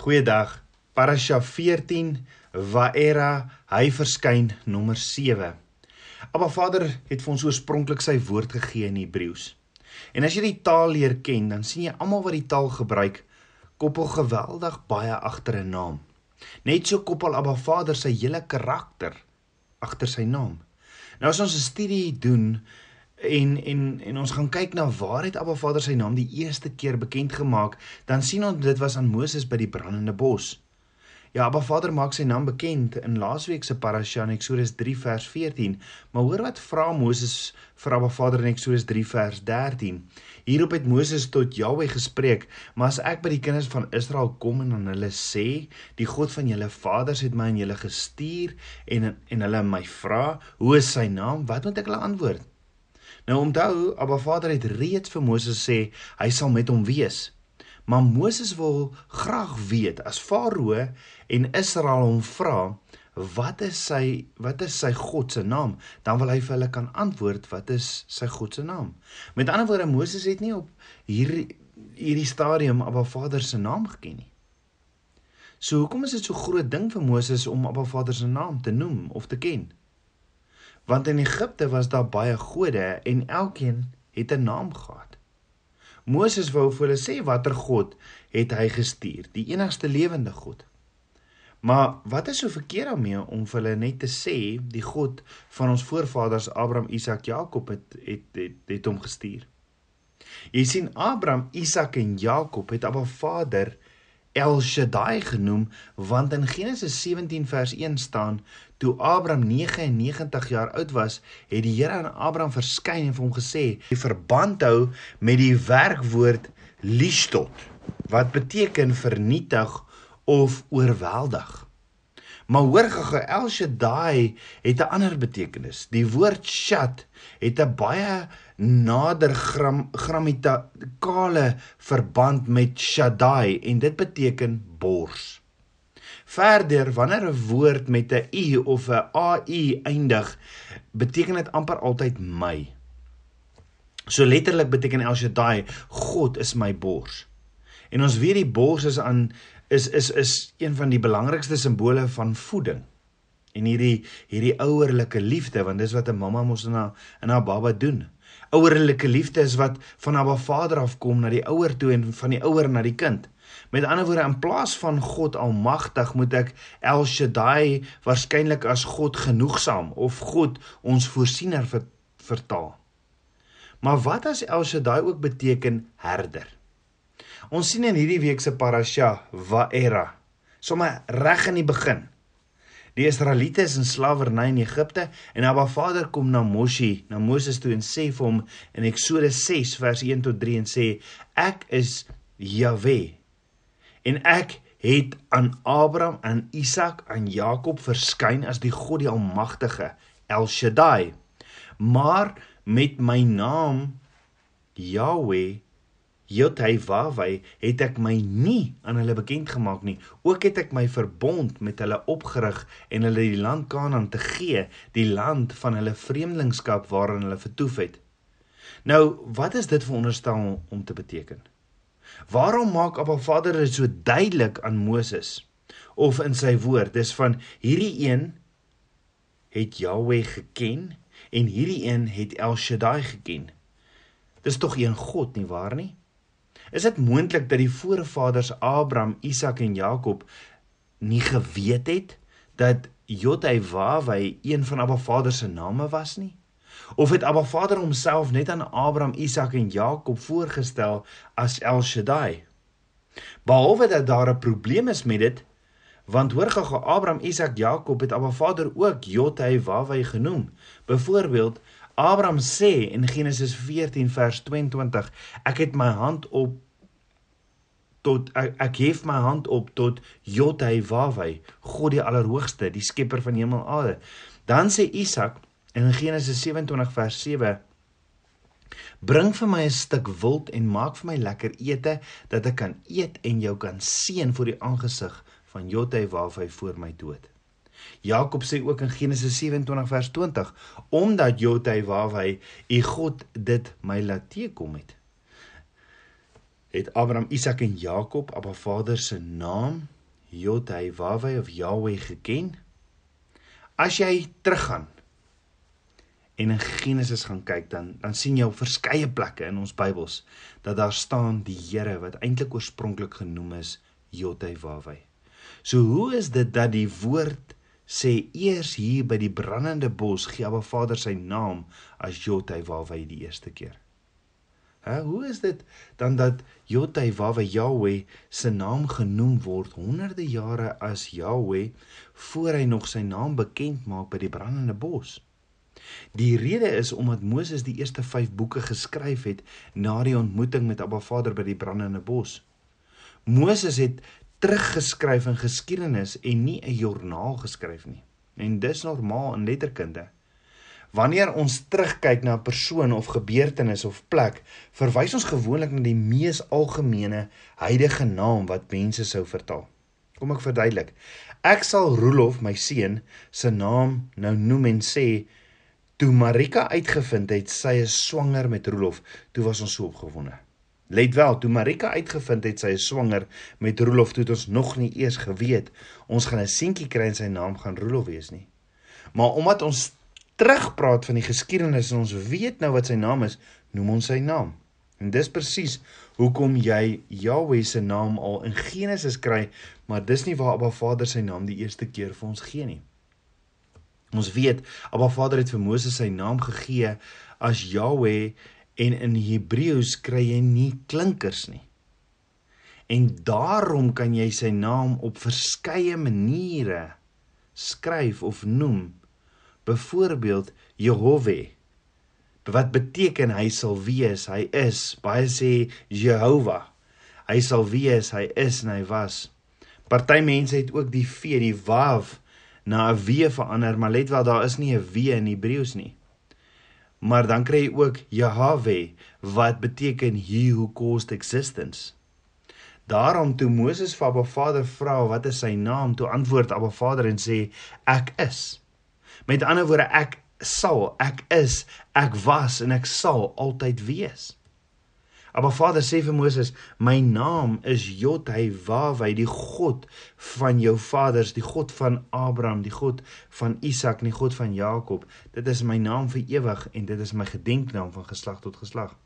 Goeiedag. Parasha 14 Waera, hy verskyn nommer 7. Abba Vader het vir ons oorspronklik sy woord gegee in Hebreëus. En as jy die taal leer ken, dan sien jy almal wat die taal gebruik koppel geweldig baie agter 'n naam. Net so koppel Abba Vader sy hele karakter agter sy naam. Nou as ons 'n studie doen en en en ons gaan kyk na waar het Abba Vader sy naam die eerste keer bekend gemaak, dan sien ons dit was aan Moses by die brandende bos. Ja, Abba Vader maak sy naam bekend in laasweek se parasha in Eksodus 3 vers 14. Maar hoor wat vra Moses vir Abba Vader in Eksodus 3 vers 13. Hierop het Moses tot Jahwe gespreek: "Maar as ek by die kinders van Israel kom en aan hulle sê, die God van julle vaders het my aan julle gestuur en en hulle my vra, hoe is sy naam? Wat moet ek hulle antwoord?" Nou onthou, Abba Vader het reeds vir Moses sê hy sal met hom wees. Maar Moses wil graag weet as Farao en Israel hom vra, wat is sy wat is sy God se naam? Dan wil hy vir hulle kan antwoord wat is sy God se naam. Met ander woorde Moses het nie op hierdie hierdie stadium Abba Vader se naam geken nie. So hoekom is dit so groot ding vir Moses om Abba Vader se naam te noem of te ken? Want in Egipte was daar baie gode en elkeen het 'n naam gehad. Moses wou vir hulle sê watter God het hy gestuur, die enigste lewende God. Maar wat is so verkeerd daarmee om vir hulle net te sê die God van ons voorvaders Abraham, Isak, Jakob het het het, het hom gestuur? Jy sien Abraham, Isak en Jakob het Abba Vader El Shaddai genoem want in Genesis 17 vers 1 staan toe Abraham 99 jaar oud was het die Here aan Abraham verskyn en vir hom gesê hy verband hou met die werkwoord lishtot wat beteken vernietig of oorweldig Maar hoor gou, El Shaddai het 'n ander betekenis. Die woord Shad het 'n baie nader gram, grammatikale verband met Shaddai en dit beteken bors. Verder, wanneer 'n woord met 'n u of 'n ai eindig, beteken dit amper altyd my. So letterlik beteken El Shaddai, God is my bors. En ons weet die bors is aan is is is een van die belangrikste simbole van voeding. En hierdie hierdie ouerlike liefde, want dis wat 'n mamma mos in haar in haar baba doen. Ouerlike liefde is wat van haar vader afkom na die ouer toe en van die ouer na die kind. Met ander woorde, in plaas van God almagtig, moet ek El Shaddai waarskynlik as God genoegsaam of God ons voorsiener vertaal. Maar wat as El Shaddai ook beteken herder? Ons sien in hierdie week se parasha Waera, sommer reg in die begin. Die Israeliete is in slawerny in Egipte en Abba Vader kom na Moshe, na Moses toe en sê vir hom in Eksodus 6 vers 1 tot 3 en sê ek is Jahwe en ek het aan Abraham en Isak en Jakob verskyn as die God die almagtige El Shaddai. Maar met my naam Jahwe Jothywawy het ek my nie aan hulle bekend gemaak nie. Ook het ek my verbond met hulle opgerig en hulle die land Kanaan te gee, die land van hulle vreemdelingskap waarin hulle vertoef het. Nou, wat is dit veronderstel om te beteken? Waarom maak Abba Vader dit so duidelik aan Moses of in sy woord? Dis van hierdie een het Jahweh geken en hierdie een het El Shaddai geken. Dis tog een God nie waar nie? Is dit moontlik dat die voorvaders Abraham, Isak en Jakob nie geweet het dat Jothywawy een van Abba Vader se name was nie? Of het Abba Vader homself net aan Abraham, Isak en Jakob voorgestel as El Shaddai? Behalwe dat daar 'n probleem is met dit, want hoor gou Abraham, Isak, Jakob het Abba Vader ook Jothywawy genoem. Byvoorbeeld Abraham sê in Genesis 14 vers 22, ek het my hand op tot ek, hef my hand op tot Jothywawy, God die Allerhoogste, die skepper van hemel en aarde. Dan sê Isak in Genesis 27 vers 7 Bring vir my 'n stuk wild en maak vir my lekker ete dat ek kan eet en jou kan seën voor die aangesig van Jothywawy voor my dood. Jakob sê ook in Genesis 27 vers 20 omdat Jothy waarhy u God dit my laat teekom het. het Abraham, Isak en Jakob Abba Vader se naam Yod-Heh-Wah-Weh of Yahweh geken? As jy teruggaan en in Genesis gaan kyk dan dan sien jy op verskeie plekke in ons Bybels dat daar staan die Here wat eintlik oorspronklik genoem is Yod-Heh-Wah-Weh. So hoe is dit dat die woord sê eers hier by die brandende bos gee Abba Vader sy naam as Yod-Heh-Wah-Weh die eerste keer? Hè, hoe is dit dan dat Yod-Heh-Wah-Weh Yahweh se naam genoem word honderde jare as Yahweh voor hy nog sy naam bekend maak by die brandende bos? Die rede is omdat Moses die eerste 5 boeke geskryf het na die ontmoeting met Abba Vader by die brandende bos. Moses het teruggeskryf in geskiedenis en nie 'n joernaal geskryf nie. En dis normaal in letterkunde. Wanneer ons terugkyk na 'n persoon of gebeurtenis of plek, verwys ons gewoonlik na die mees algemene huidige naam wat mense sou vertaal. Kom ek verduidelik. Ek sal Roelof, my seun, se naam nou noem en sê Toe Marika uitgevind het sy is swanger met Roelof, toe was ons so opgewonde. Let wel, toe Marika uitgevind het sy is swanger met Roelof, toe het ons nog nie eers geweet ons gaan 'n seentjie kry en sy naam gaan Roelof wees nie. Maar omdat ons terugpraat van die geskiedenis en ons weet nou wat sy naam is, noem ons sy naam. En dis presies hoekom jy Jahweh se naam al in Genesis kry, maar dis nie waar Abba Vader sy naam die eerste keer vir ons gee nie. Ons weet Abba Vader het vir Moses sy naam gegee as Yahweh en in Hebreëus kry jy nie klinkers nie. En daarom kan jy sy naam op verskeie maniere skryf of noem. Byvoorbeeld Jehovah wat beteken hy sal wees, hy is. Baie sê Jehovah. Hy sal wees, hy is en hy was. Party mense het ook die v, die wav na 'n w verander, maar let wel daar is nie 'n w in Hebreëus nie. Maar dan kry jy ook Yahweh wat beteken he who caused existence. Daarom toe Moses vir Abba Vader vra wat is sy naam, toe antwoord Abba Vader en sê ek is. Met ander woorde ek sal, ek is, ek was en ek sal altyd wees. Maar Vader sê vir Moses, my naam is Yod-Heh-Wah-Weh, die God van jou vaders, die God van Abraham, die God van Isak, die God van Jakob. Dit is my naam vir ewig en dit is my gedenknaam van geslag tot geslag.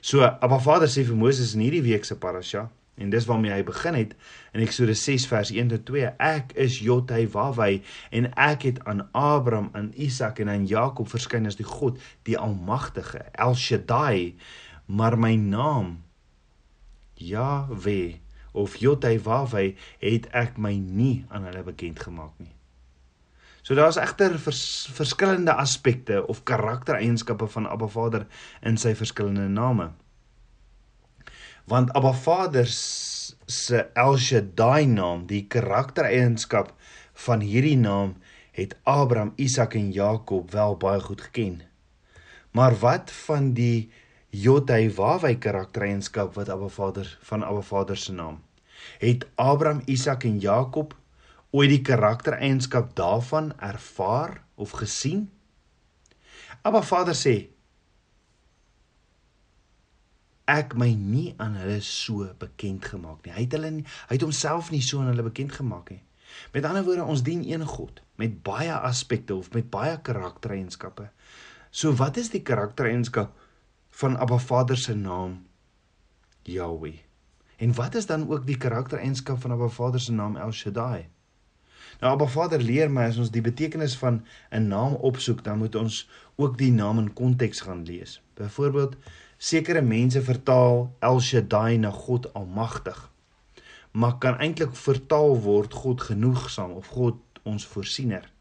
So, Abba Vader sê vir Moses in hierdie week se parasha en dis waarmee hy begin het in Eksodus 6 vers 1 tot 2 ek is Yod-Heh-Wah-Weh en ek het aan Abraham en Isak en aan Jakob verskyn as die God die almagtige El Shaddai maar my naam Yahweh of Yod-Heh-Wah-Weh het ek my nie aan hulle bekend gemaak nie. So daar's egter vers, verskillende aspekte of karaktereienskappe van Abba Vader in sy verskillende name. Want Abba Vader se El Shaddai naam, die karaktereienskap van hierdie naam het Abraham, Isak en Jakob wel baie goed geken. Maar wat van die Jodhei karaktereienskap wat Abba Vader van Abba Vader se naam. Het Abraham, Isak en Jakob ooit die karaktereienskap daarvan ervaar of gesien? Abba Vader sê ek my nie aan hulle so bekend gemaak nie. Hy het hulle nie, hy het homself nie so aan hulle bekend gemaak nie. Met ander woorde, ons dien een God met baie aspekte of met baie karaktereienskappe. So wat is die karaktereienskap van Abba Vader se naam Yahweh. En wat is dan ook die karaktereienskap van Abba Vader se naam El Shaddai? Nou Abba Vader leer my as ons die betekenis van 'n naam opsoek, dan moet ons ook die naam in konteks gaan lees. Byvoorbeeld, sekere mense vertaal El Shaddai na God Almagtig. Maar kan eintlik vertaal word God genoegsaam of God ons voorsiener.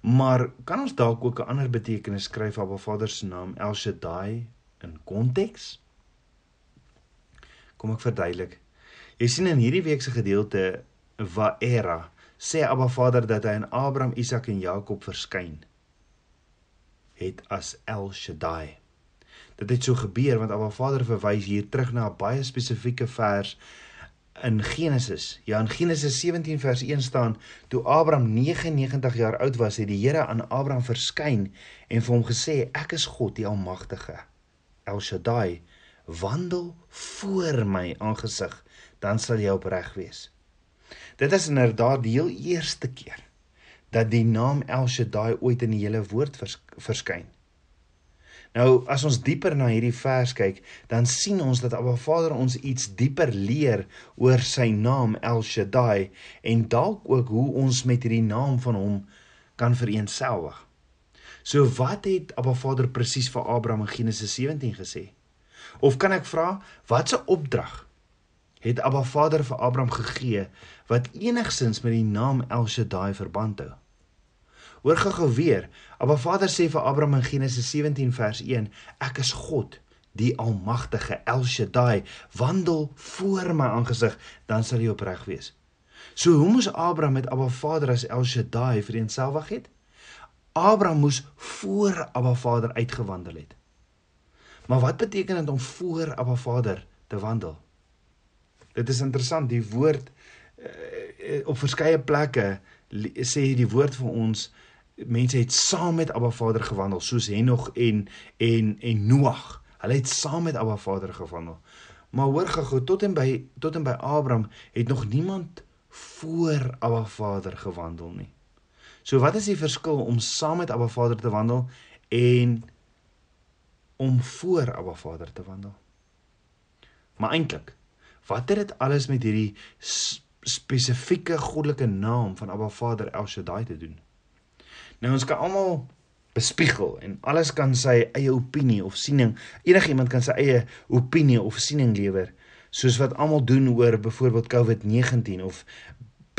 Maar kan ons dalk ook 'n ander betekenis skryf op Abba Vader se naam El Shaddai in konteks. Kom ek verduidelik. Jy sien in hierdie week se gedeelte Vaera sê Abba Vader dat hy aan Abraham, Isak en Jakob verskyn het as El Shaddai. Dit het so gebeur want Abba Vader verwys hier terug na 'n baie spesifieke vers in Genesis. Ja, in Genesis 17 vers 1 staan: Toe Abraham 99 jaar oud was, het die Here aan Abraham verskyn en vir hom gesê: Ek is God, die Almagtige. El Shaddai wandel voor my aangesig, dan sal jy opreg wees. Dit is inderdaad die heel eerste keer dat die naam El Shaddai ooit in die hele woord vers, verskyn. Nou as ons dieper na hierdie vers kyk, dan sien ons dat Abba Vader ons iets dieper leer oor sy naam El Shaddai en dalk ook hoe ons met hierdie naam van hom kan vereensgewig. So wat het Abba Vader presies vir Abraham in Genesis 17 gesê? Of kan ek vra watse opdrag het Abba Vader vir Abraham gegee wat enigsins met die naam El Shaddai verband hou? Hoor gou-gou weer. Abba Vader sê vir Abraham in Genesis 17 vers 1: Ek is God, die Almagtige El Shaddai. Wandel voor my aangesig, dan sal jy opreg wees. So hoe moes Abraham met Abba Vader as El Shaddai vereenselwig het? Abraham moes voor Abba Vader uitgewandel het. Maar wat beteken dit om voor Abba Vader te wandel? Dit is interessant, die woord uh, op verskeie plekke sê die woord vir ons mense het saam met Abba Vader gewandel soos Henog en en en Noag. Hulle het saam met Abba Vader gewandel. Maar hoor gou tot en by tot en by Abraham het nog niemand voor Abba Vader gewandel nie. So wat is die verskil om saam met Abba Vader te wandel en om voor Abba Vader te wandel? Maar eintlik, wat het dit alles met hierdie spesifieke goddelike naam van Abba Vader El Shaddai te doen? Nou ons kan almal bespiegel en alles kan sy eie opinie of siening, enigiemand kan sy eie opinie of siening lewer, soos wat almal doen oor byvoorbeeld COVID-19 of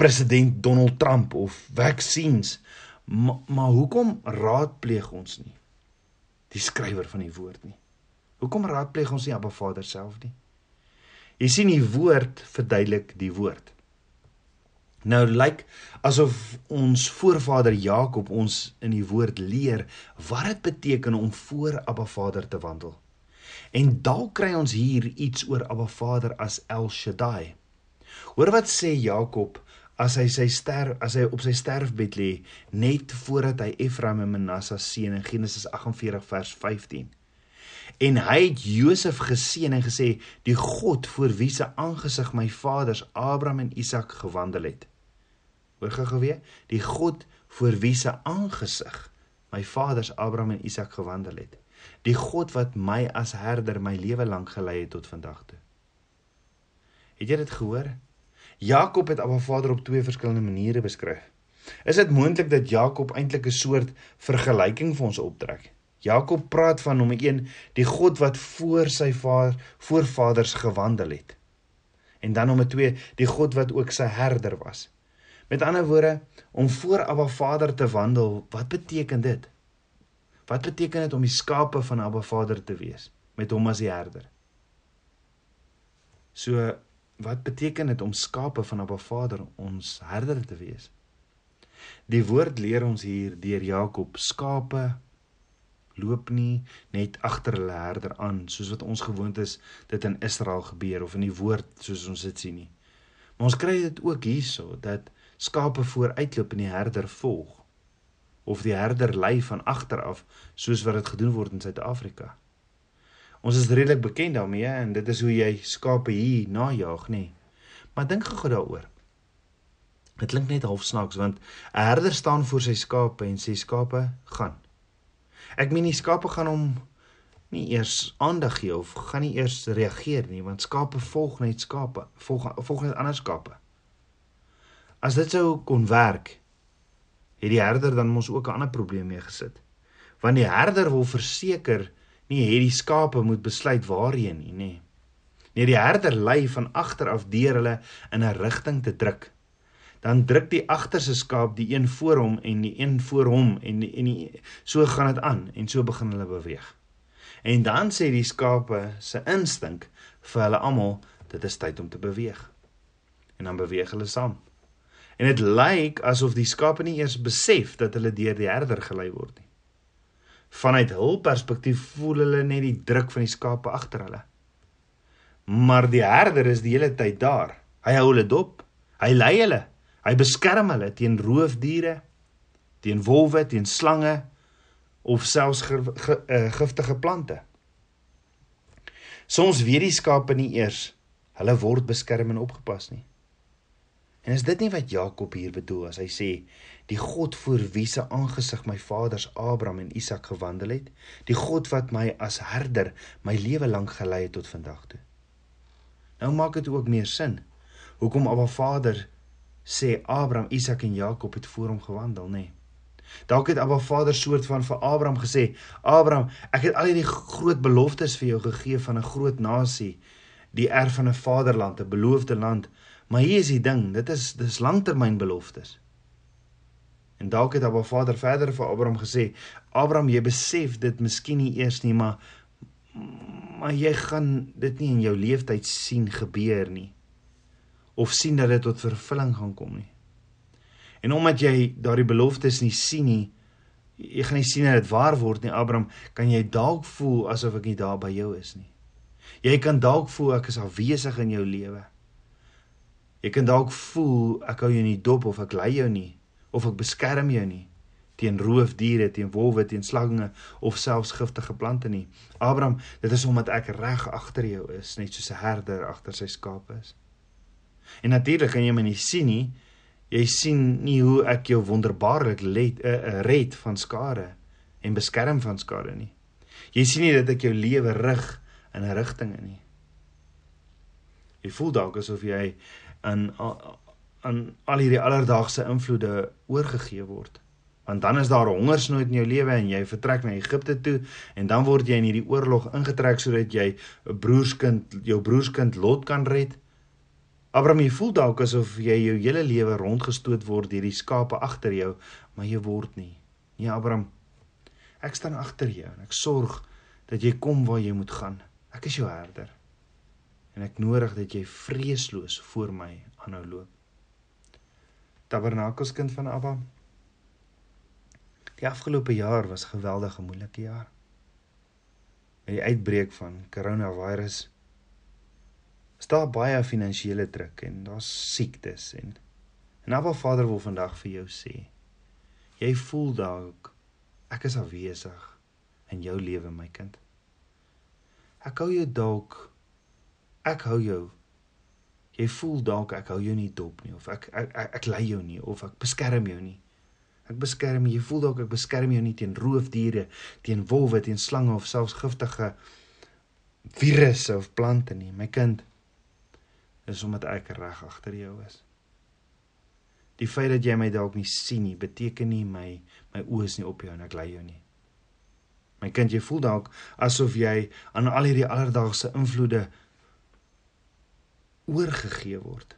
president Donald Trump of vaksines. Ma, maar hoekom raadpleeg ons nie die skrywer van die woord nie? Hoekom raadpleeg ons nie Abba Vader self nie? Jy sien die woord verduidelik die woord. Nou lyk like, asof ons voorvader Jakob ons in die woord leer wat dit beteken om voor Abba Vader te wandel. En dalk kry ons hier iets oor Abba Vader as El Shaddai. Hoor wat sê Jakob as hy sy ster as hy op sy sterfbed lê net voordat hy Efraim en Manasse seën in Genesis 48 vers 15. En hy het Josef geseën en gesê die God voor wie se aangesig my vaders Abraham en Isak gewandel het Hoor gou weer, die God voor wie se aangesig my vaders Abraham en Isak gewandel het. Die God wat my as herder my lewe lank gelei het tot vandag toe. Het jy dit gehoor? Jakob het Abba Vader op twee verskillende maniere beskryf. Is dit moontlik dat Jakob eintlik 'n soort vergelyking vir ons optrek? Jakob praat van nommer 1, die God wat voor sy vader voorvaders gewandel het. En dan nommer 2, die God wat ook sy herder was. Met ander woorde, om voor Abba Vader te wandel, wat beteken dit? Wat beteken dit om die skape van Abba Vader te wees met hom as die herder? So, wat beteken dit om skape van Abba Vader ons herder te wees? Die woord leer ons hier deur Jakob skape loop nie net agter hulle herder aan soos wat ons gewoond is dit in Israel gebeur of in die woord soos ons dit sien nie. Maar ons kry dit ook hierso dat skape vooruitloop en die herder volg of die herder lei van agter af soos wat dit gedoen word in Suid-Afrika. Ons is redelik bekend daarmee en dit is hoe jy skape hier najag, nê. Maar dink gou daaroor. Dit klink net half snaaks want 'n herder staan voor sy skape en sê skape, gaan. Ek meen die skape gaan hom nie eers aandag gee of gaan nie eers reageer nie want skape volg net skape, volg volg net ander skape. As dit sou kon werk, het die herder dan mos ook 'n ander probleem mee gesit. Want die herder wil verseker nie hê die skape moet besluit waarheen nie, nê. Nee, die herder lei van agter af deur hulle in 'n rigting te druk. Dan druk die agterste skaap die een voor hom en die een voor hom en die, en die, so gaan dit aan en so begin hulle beweeg. En dan sê die skape se instink vir hulle almal dit is tyd om te beweeg. En dan beweeg hulle saam. En dit lyk asof die skape nie eers besef dat hulle deur die herder gelei word nie. Vanuit hul perspektief voel hulle net die druk van die skape agter hulle. Maar die herder is die hele tyd daar. Hy hou hulle dop. Hy lei hulle. Hy beskerm hulle teen roofdiere, teen wolwe, teen slange of selfs ge, ge, uh, giftige plante. Soms weet die skape nie eers hulle word beskerm en opgepas nie. En is dit nie wat Jakob hier bedoel as hy sê die God voor wie se aangesig my vaders Abraham en Isak gewandel het, die God wat my as herder my lewe lank gelei het tot vandag toe. Nou maak dit ook meer sin. Hoekom Abba Vader sê Abraham, Isak en Jakob het voor hom gewandel, nê? Nee. Dalk het Abba Vader soort van vir Abraham gesê: "Abraham, ek het al hierdie groot beloftes vir jou gegee van 'n groot nasie, die erf van 'n vaderland, 'n beloofde land, maar hier is die ding, dit is dis langtermynbeloftes." En dalk het Abba Vader verder vir Abraham gesê: "Abraham, jy besef dit miskien nie eers nie, maar maar jy gaan dit nie in jou lewenstyd sien gebeur nie of sien dat dit tot vervulling gaan kom nie." En omdat jy daardie beloftes nie sien nie, jy gaan nie sien dat dit waar word nie, Abraham, kan jy dalk voel asof ek nie daar by jou is nie. Jy kan dalk voel ek is afwesig in jou lewe. Jy kan dalk voel ek hou jou nie dop of ek lei jou nie of ek beskerm jou nie teen roofdiere, teen wolwe, teen slange of selfs giftige plante nie. Abraham, dit is omdat ek reg agter jou is, net soos 'n herder agter sy skape is. En natuurlik kan jy my nie sien nie, Jy sien nie hoe ek jou wonderbaarlik let, uh, red van skade en beskerm van skade nie. Jy sien nie dat ek jou lewe rig in 'n rigting in nie. Jy voel dalk asof jy aan aan al hierdie alledaagse invloede oorgegee word. Want dan is daar hongersnood in jou lewe en jy vertrek na Egipte toe en dan word jy in hierdie oorlog ingetrek sodat jy 'n broerskind jou broerskind Lot kan red. Abraham, jy voel dalk asof jy jou hele lewe rondgestoot word deur die skape agter jou, maar jy word nie. Nee, Abraham. Ek staan agter jou en ek sorg dat jy kom waar jy moet gaan. Ek is jou herder. En ek nodig dat jy vreesloos voor my aanhou loop. Tabernakels kind van Abba. Die afgelope jaar was 'n geweldige moeilike jaar. Met die uitbreek van coronavirus is daar baie finansiële druk en daar's siektes en en Abba Vader wil vandag vir jou sê jy voel dalk ek is afwesig in jou lewe my kind ek hou jou dalk ek hou jou jy voel dalk ek hou jou nie dop nie of ek ek ek, ek lei jou nie of ek beskerm jou nie ek beskerm jy voel dalk ek beskerm jou nie teen roofdiere teen wolwe teen slange of selfs giftige virusse of plante nie my kind is omdat ek reg agter jou is. Die feit dat jy my dalk nie sien nie, beteken nie my my oë is nie op jou en ek lei jou nie. My kind, jy voel dalk asof jy aan al hierdie alledaagse invloede oorgegee word.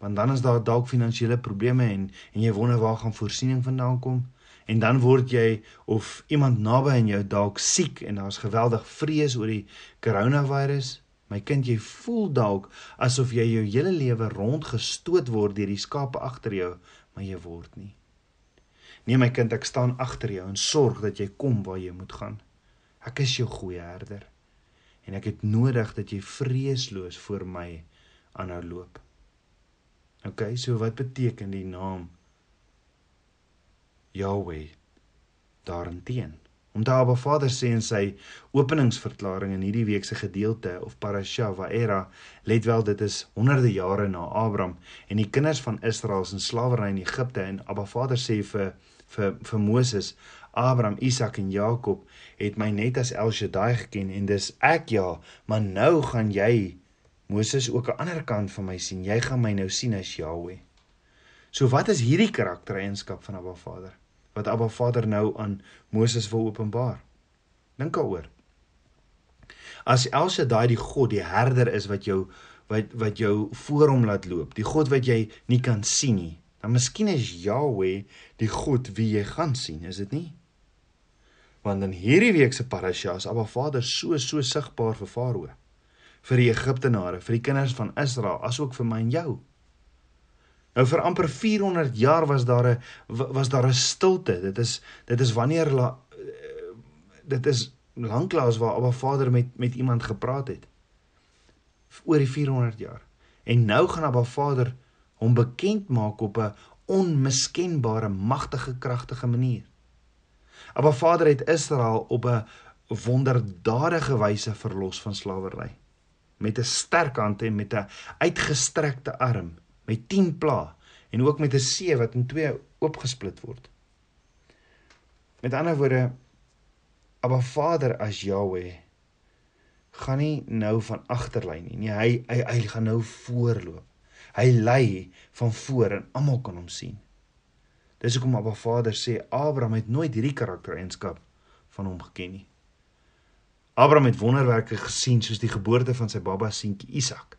Want dan is daar dalk finansiële probleme en en jy wonder waar gaan voorsiening vandaan kom en dan word jy of iemand naby aan jou dalk siek en daar's geweldig vrees oor die coronavirus My kind, jy voel dalk asof jy jou hele lewe rondgestoot word deur die skape agter jou, maar jy word nie. Nee my kind, ek staan agter jou en sorg dat jy kom waar jy moet gaan. Ek is jou goeie herder en ek het nodig dat jy vreesloos voor my aanhou loop. OK, so wat beteken die naam Yahweh daarin? Om daar Abba Vader sê in sy openingsverklaring in hierdie week se gedeelte of parasha Vaera, let wel dit is honderde jare na Abraham en die kinders van Israel se slawerny in Egipte en Abba Vader sê vir vir vir Moses, Abraham, Isak en Jakob het my net as El Shaddai geken en dis ek ja, maar nou gaan jy Moses ook aan die ander kant van my sien. Jy gaan my nou sien as Jahweh. So wat is hierdie karaktereienskap van Abba Vader? wat Abba Vader nou aan Moses wil openbaar. Dink daaroor. As Elsa daai die God, die herder is wat jou wat wat jou voor hom laat loop, die God wat jy nie kan sien nie, dan miskien is Yahweh die God wie jy gaan sien, is dit nie? Want in hierdie week se parasha is Abba Vader so so sigbaar vir Farao, vir die Egiptenare, vir die kinders van Israel, asook vir my en jou. Nou vir amper 400 jaar was daar 'n was daar 'n stilte. Dit is dit is wanneer la, eh, dit is lanklaas waar Abba Vader met met iemand gepraat het. Oor die 400 jaar. En nou gaan Abba Vader hom bekend maak op 'n onmiskenbare, magtige, kragtige manier. Abba Vader het Israel op 'n wonderdadige wyse verlos van slawerny met 'n sterk hand en met 'n uitgestrekte arm met 10 pla en ook met 'n see wat in twee oopgesplit word. Met ander woorde, Abba Vader as Jahweh gaan nie nou van agterlyn nie. Nee, hy hy hy gaan nou voorloop. Hy lei van voor en almal kan hom sien. Dis hoekom Abba Vader sê Abraham het nooit hierdie karaktereienskap van hom geken nie. Abraham het wonderwerke gesien soos die geboorte van sy baba seentjie Isak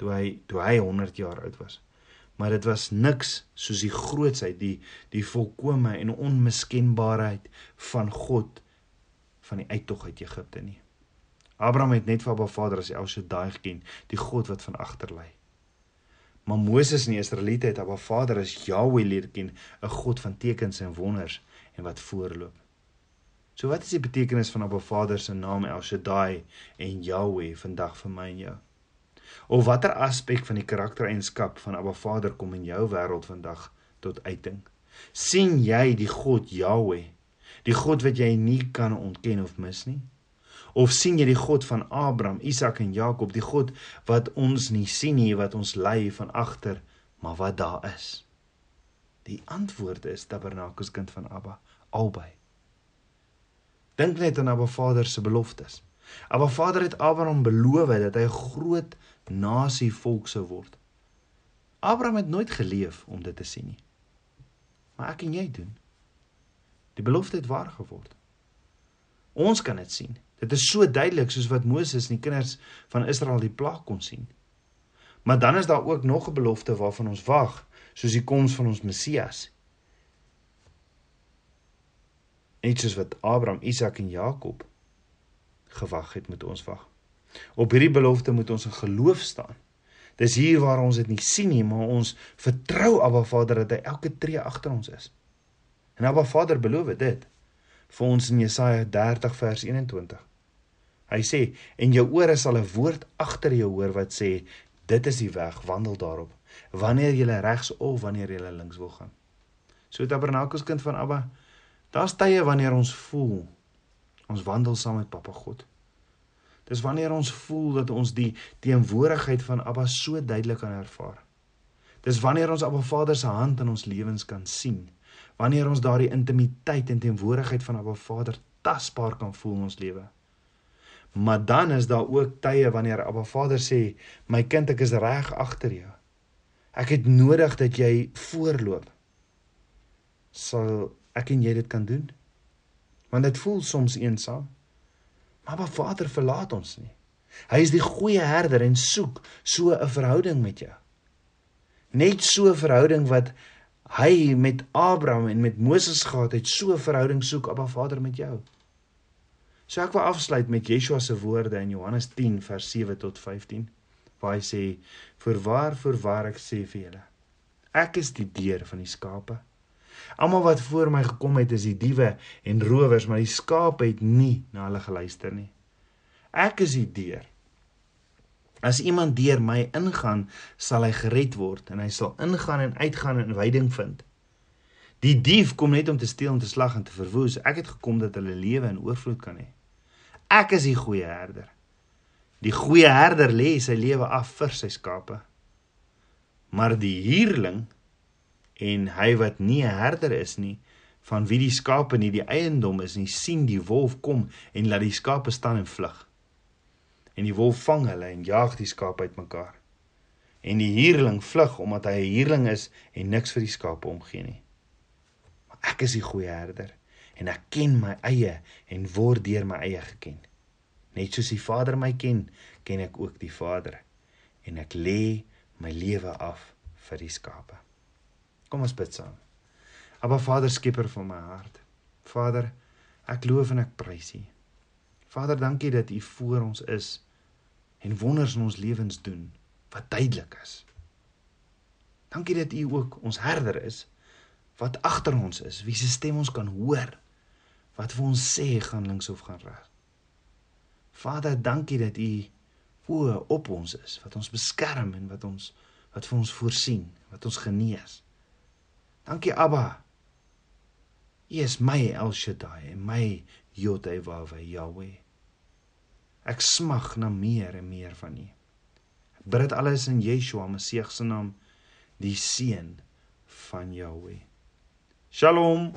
toe hy toe hy 100 jaar oud was. Maar dit was niks soos die grootsheid, die die volkome en onmiskenbaarheid van God van die uittog uit Egipte nie. Abraham het net vir Abba Vader as El Shaddai geken, die God wat van agter lê. Maar Moses en die Israeliete het Abba Vader as Jahweh leer ken, 'n God van tekens en wonders en wat voorloop. So wat is die betekenis van Abba Vader se naam El Shaddai en Jahweh vandag vir my en jou? Of watter aspek van die karaktereienskap van Abba Vader kom in jou wêreld vandag tot uiting? sien jy die God Jahweh, die God wat jy nie kan ontken of mis nie? Of sien jy die God van Abraham, Isak en Jakob, die God wat ons nie sien nie, wat ons lei van agter, maar wat daar is? Die antwoord is Tabernakels kind van Abba, albei. Dink net aan Abba Vader se beloftes. Abba Vader het Abraham beloof dat hy 'n groot nasie volk sou word. Abraham het nooit geleef om dit te sien nie. Maar ek en jy doen. Die belofte het waar geword. Ons kan dit sien. Dit is so duidelik soos wat Moses en die kinders van Israel die plaag kon sien. Maar dan is daar ook nog 'n belofte waarvan ons wag, soos die koms van ons Messias. Net soos wat Abraham, Isak en Jakob gewag het met ons wag. Op hierdie belofte moet ons in geloof staan. Dis hier waar ons dit nie sien nie, maar ons vertrou Abba Vader dat hy elke tree agter ons is. En Abba Vader beloof dit vir ons in Jesaja 30 vers 21. Hy sê en jou ore sal 'n woord agter jou hoor wat sê dit is die weg wandel daarop wanneer jy regs of wanneer jy links wil gaan. So Tabernakels kind van Abba, daar's tye wanneer ons voel ons wandel saam met Papa God. Dis wanneer ons voel dat ons die teenwoordigheid van Abba so duidelik kan ervaar. Dis wanneer ons Abba Vader se hand in ons lewens kan sien. Wanneer ons daardie intimiteit en teenwoordigheid van Abba Vader tasbaar kan voel in ons lewe. Maar dan is daar ook tye wanneer Abba Vader sê, "My kind, ek is reg agter jou. Ek het nodig dat jy voorloop." Sal ek en jy dit kan doen? Want dit voel soms eensaam. Maar Abba Vader verlaat ons nie. Hy is die goeie herder en soek so 'n verhouding met jou. Net so 'n verhouding wat hy met Abraham en met Moses gehad het, so 'n verhouding soek Abba Vader met jou. So ek wil afsluit met Yeshua se woorde in Johannes 10 vers 7 tot 15 waar hy sê: "Voorwaar, voorwaar ek sê vir julle, ek is die deur van die skape. Almal wat voor my gekom het is die diewe en rowers, maar die skape het nie na hulle geluister nie. Ek is die deur. As iemand deur my ingaan, sal hy gered word en hy sal ingaan en uitgaan en veiding vind." Die dief kom net om te steel en te slag en te verwoes. Ek het gekom dat hulle lewe in oorvloed kan hê. Ek is die goeie herder. Die goeie herder lê sy lewe af vir sy skape. Maar die huurling en hy wat nie 'n herder is nie, van wie die skape nie die eiendom is nie, sien die wolf kom en laat die skape staan en vlug. En die wolf vang hulle en jaag die skape uitmekaar. En die huurling vlug omdat hy 'n huurling is en niks vir die skape omgee nie. Maar ek is die goeie herder en ek ken my eie en word deur my eie geken. Net soos die Vader my ken, ken ek ook die Vader en ek lê my lewe af vir die skape. Kom ons bid saam. Aba Vader skieper van my hart. Vader, ek loof en ek prys U. Vader, dankie dat U voor ons is en wonders in ons lewens doen wat duidelik is. Dankie dat U ook ons herder is wat agter ons is, wie se stem ons kan hoor wat vir ons sê gaan links of gaan reg. Vader, dankie dat U o op ons is, wat ons beskerm en wat ons wat vir ons voorsien, wat ons genees. Dankie Abba. U is my El Shaddai en my Yodhewawe Yahweh. Ek smag na meer en meer van U. Ek bid dit alles in Yeshua Messie se naam, die seun van Yahweh. Shalom.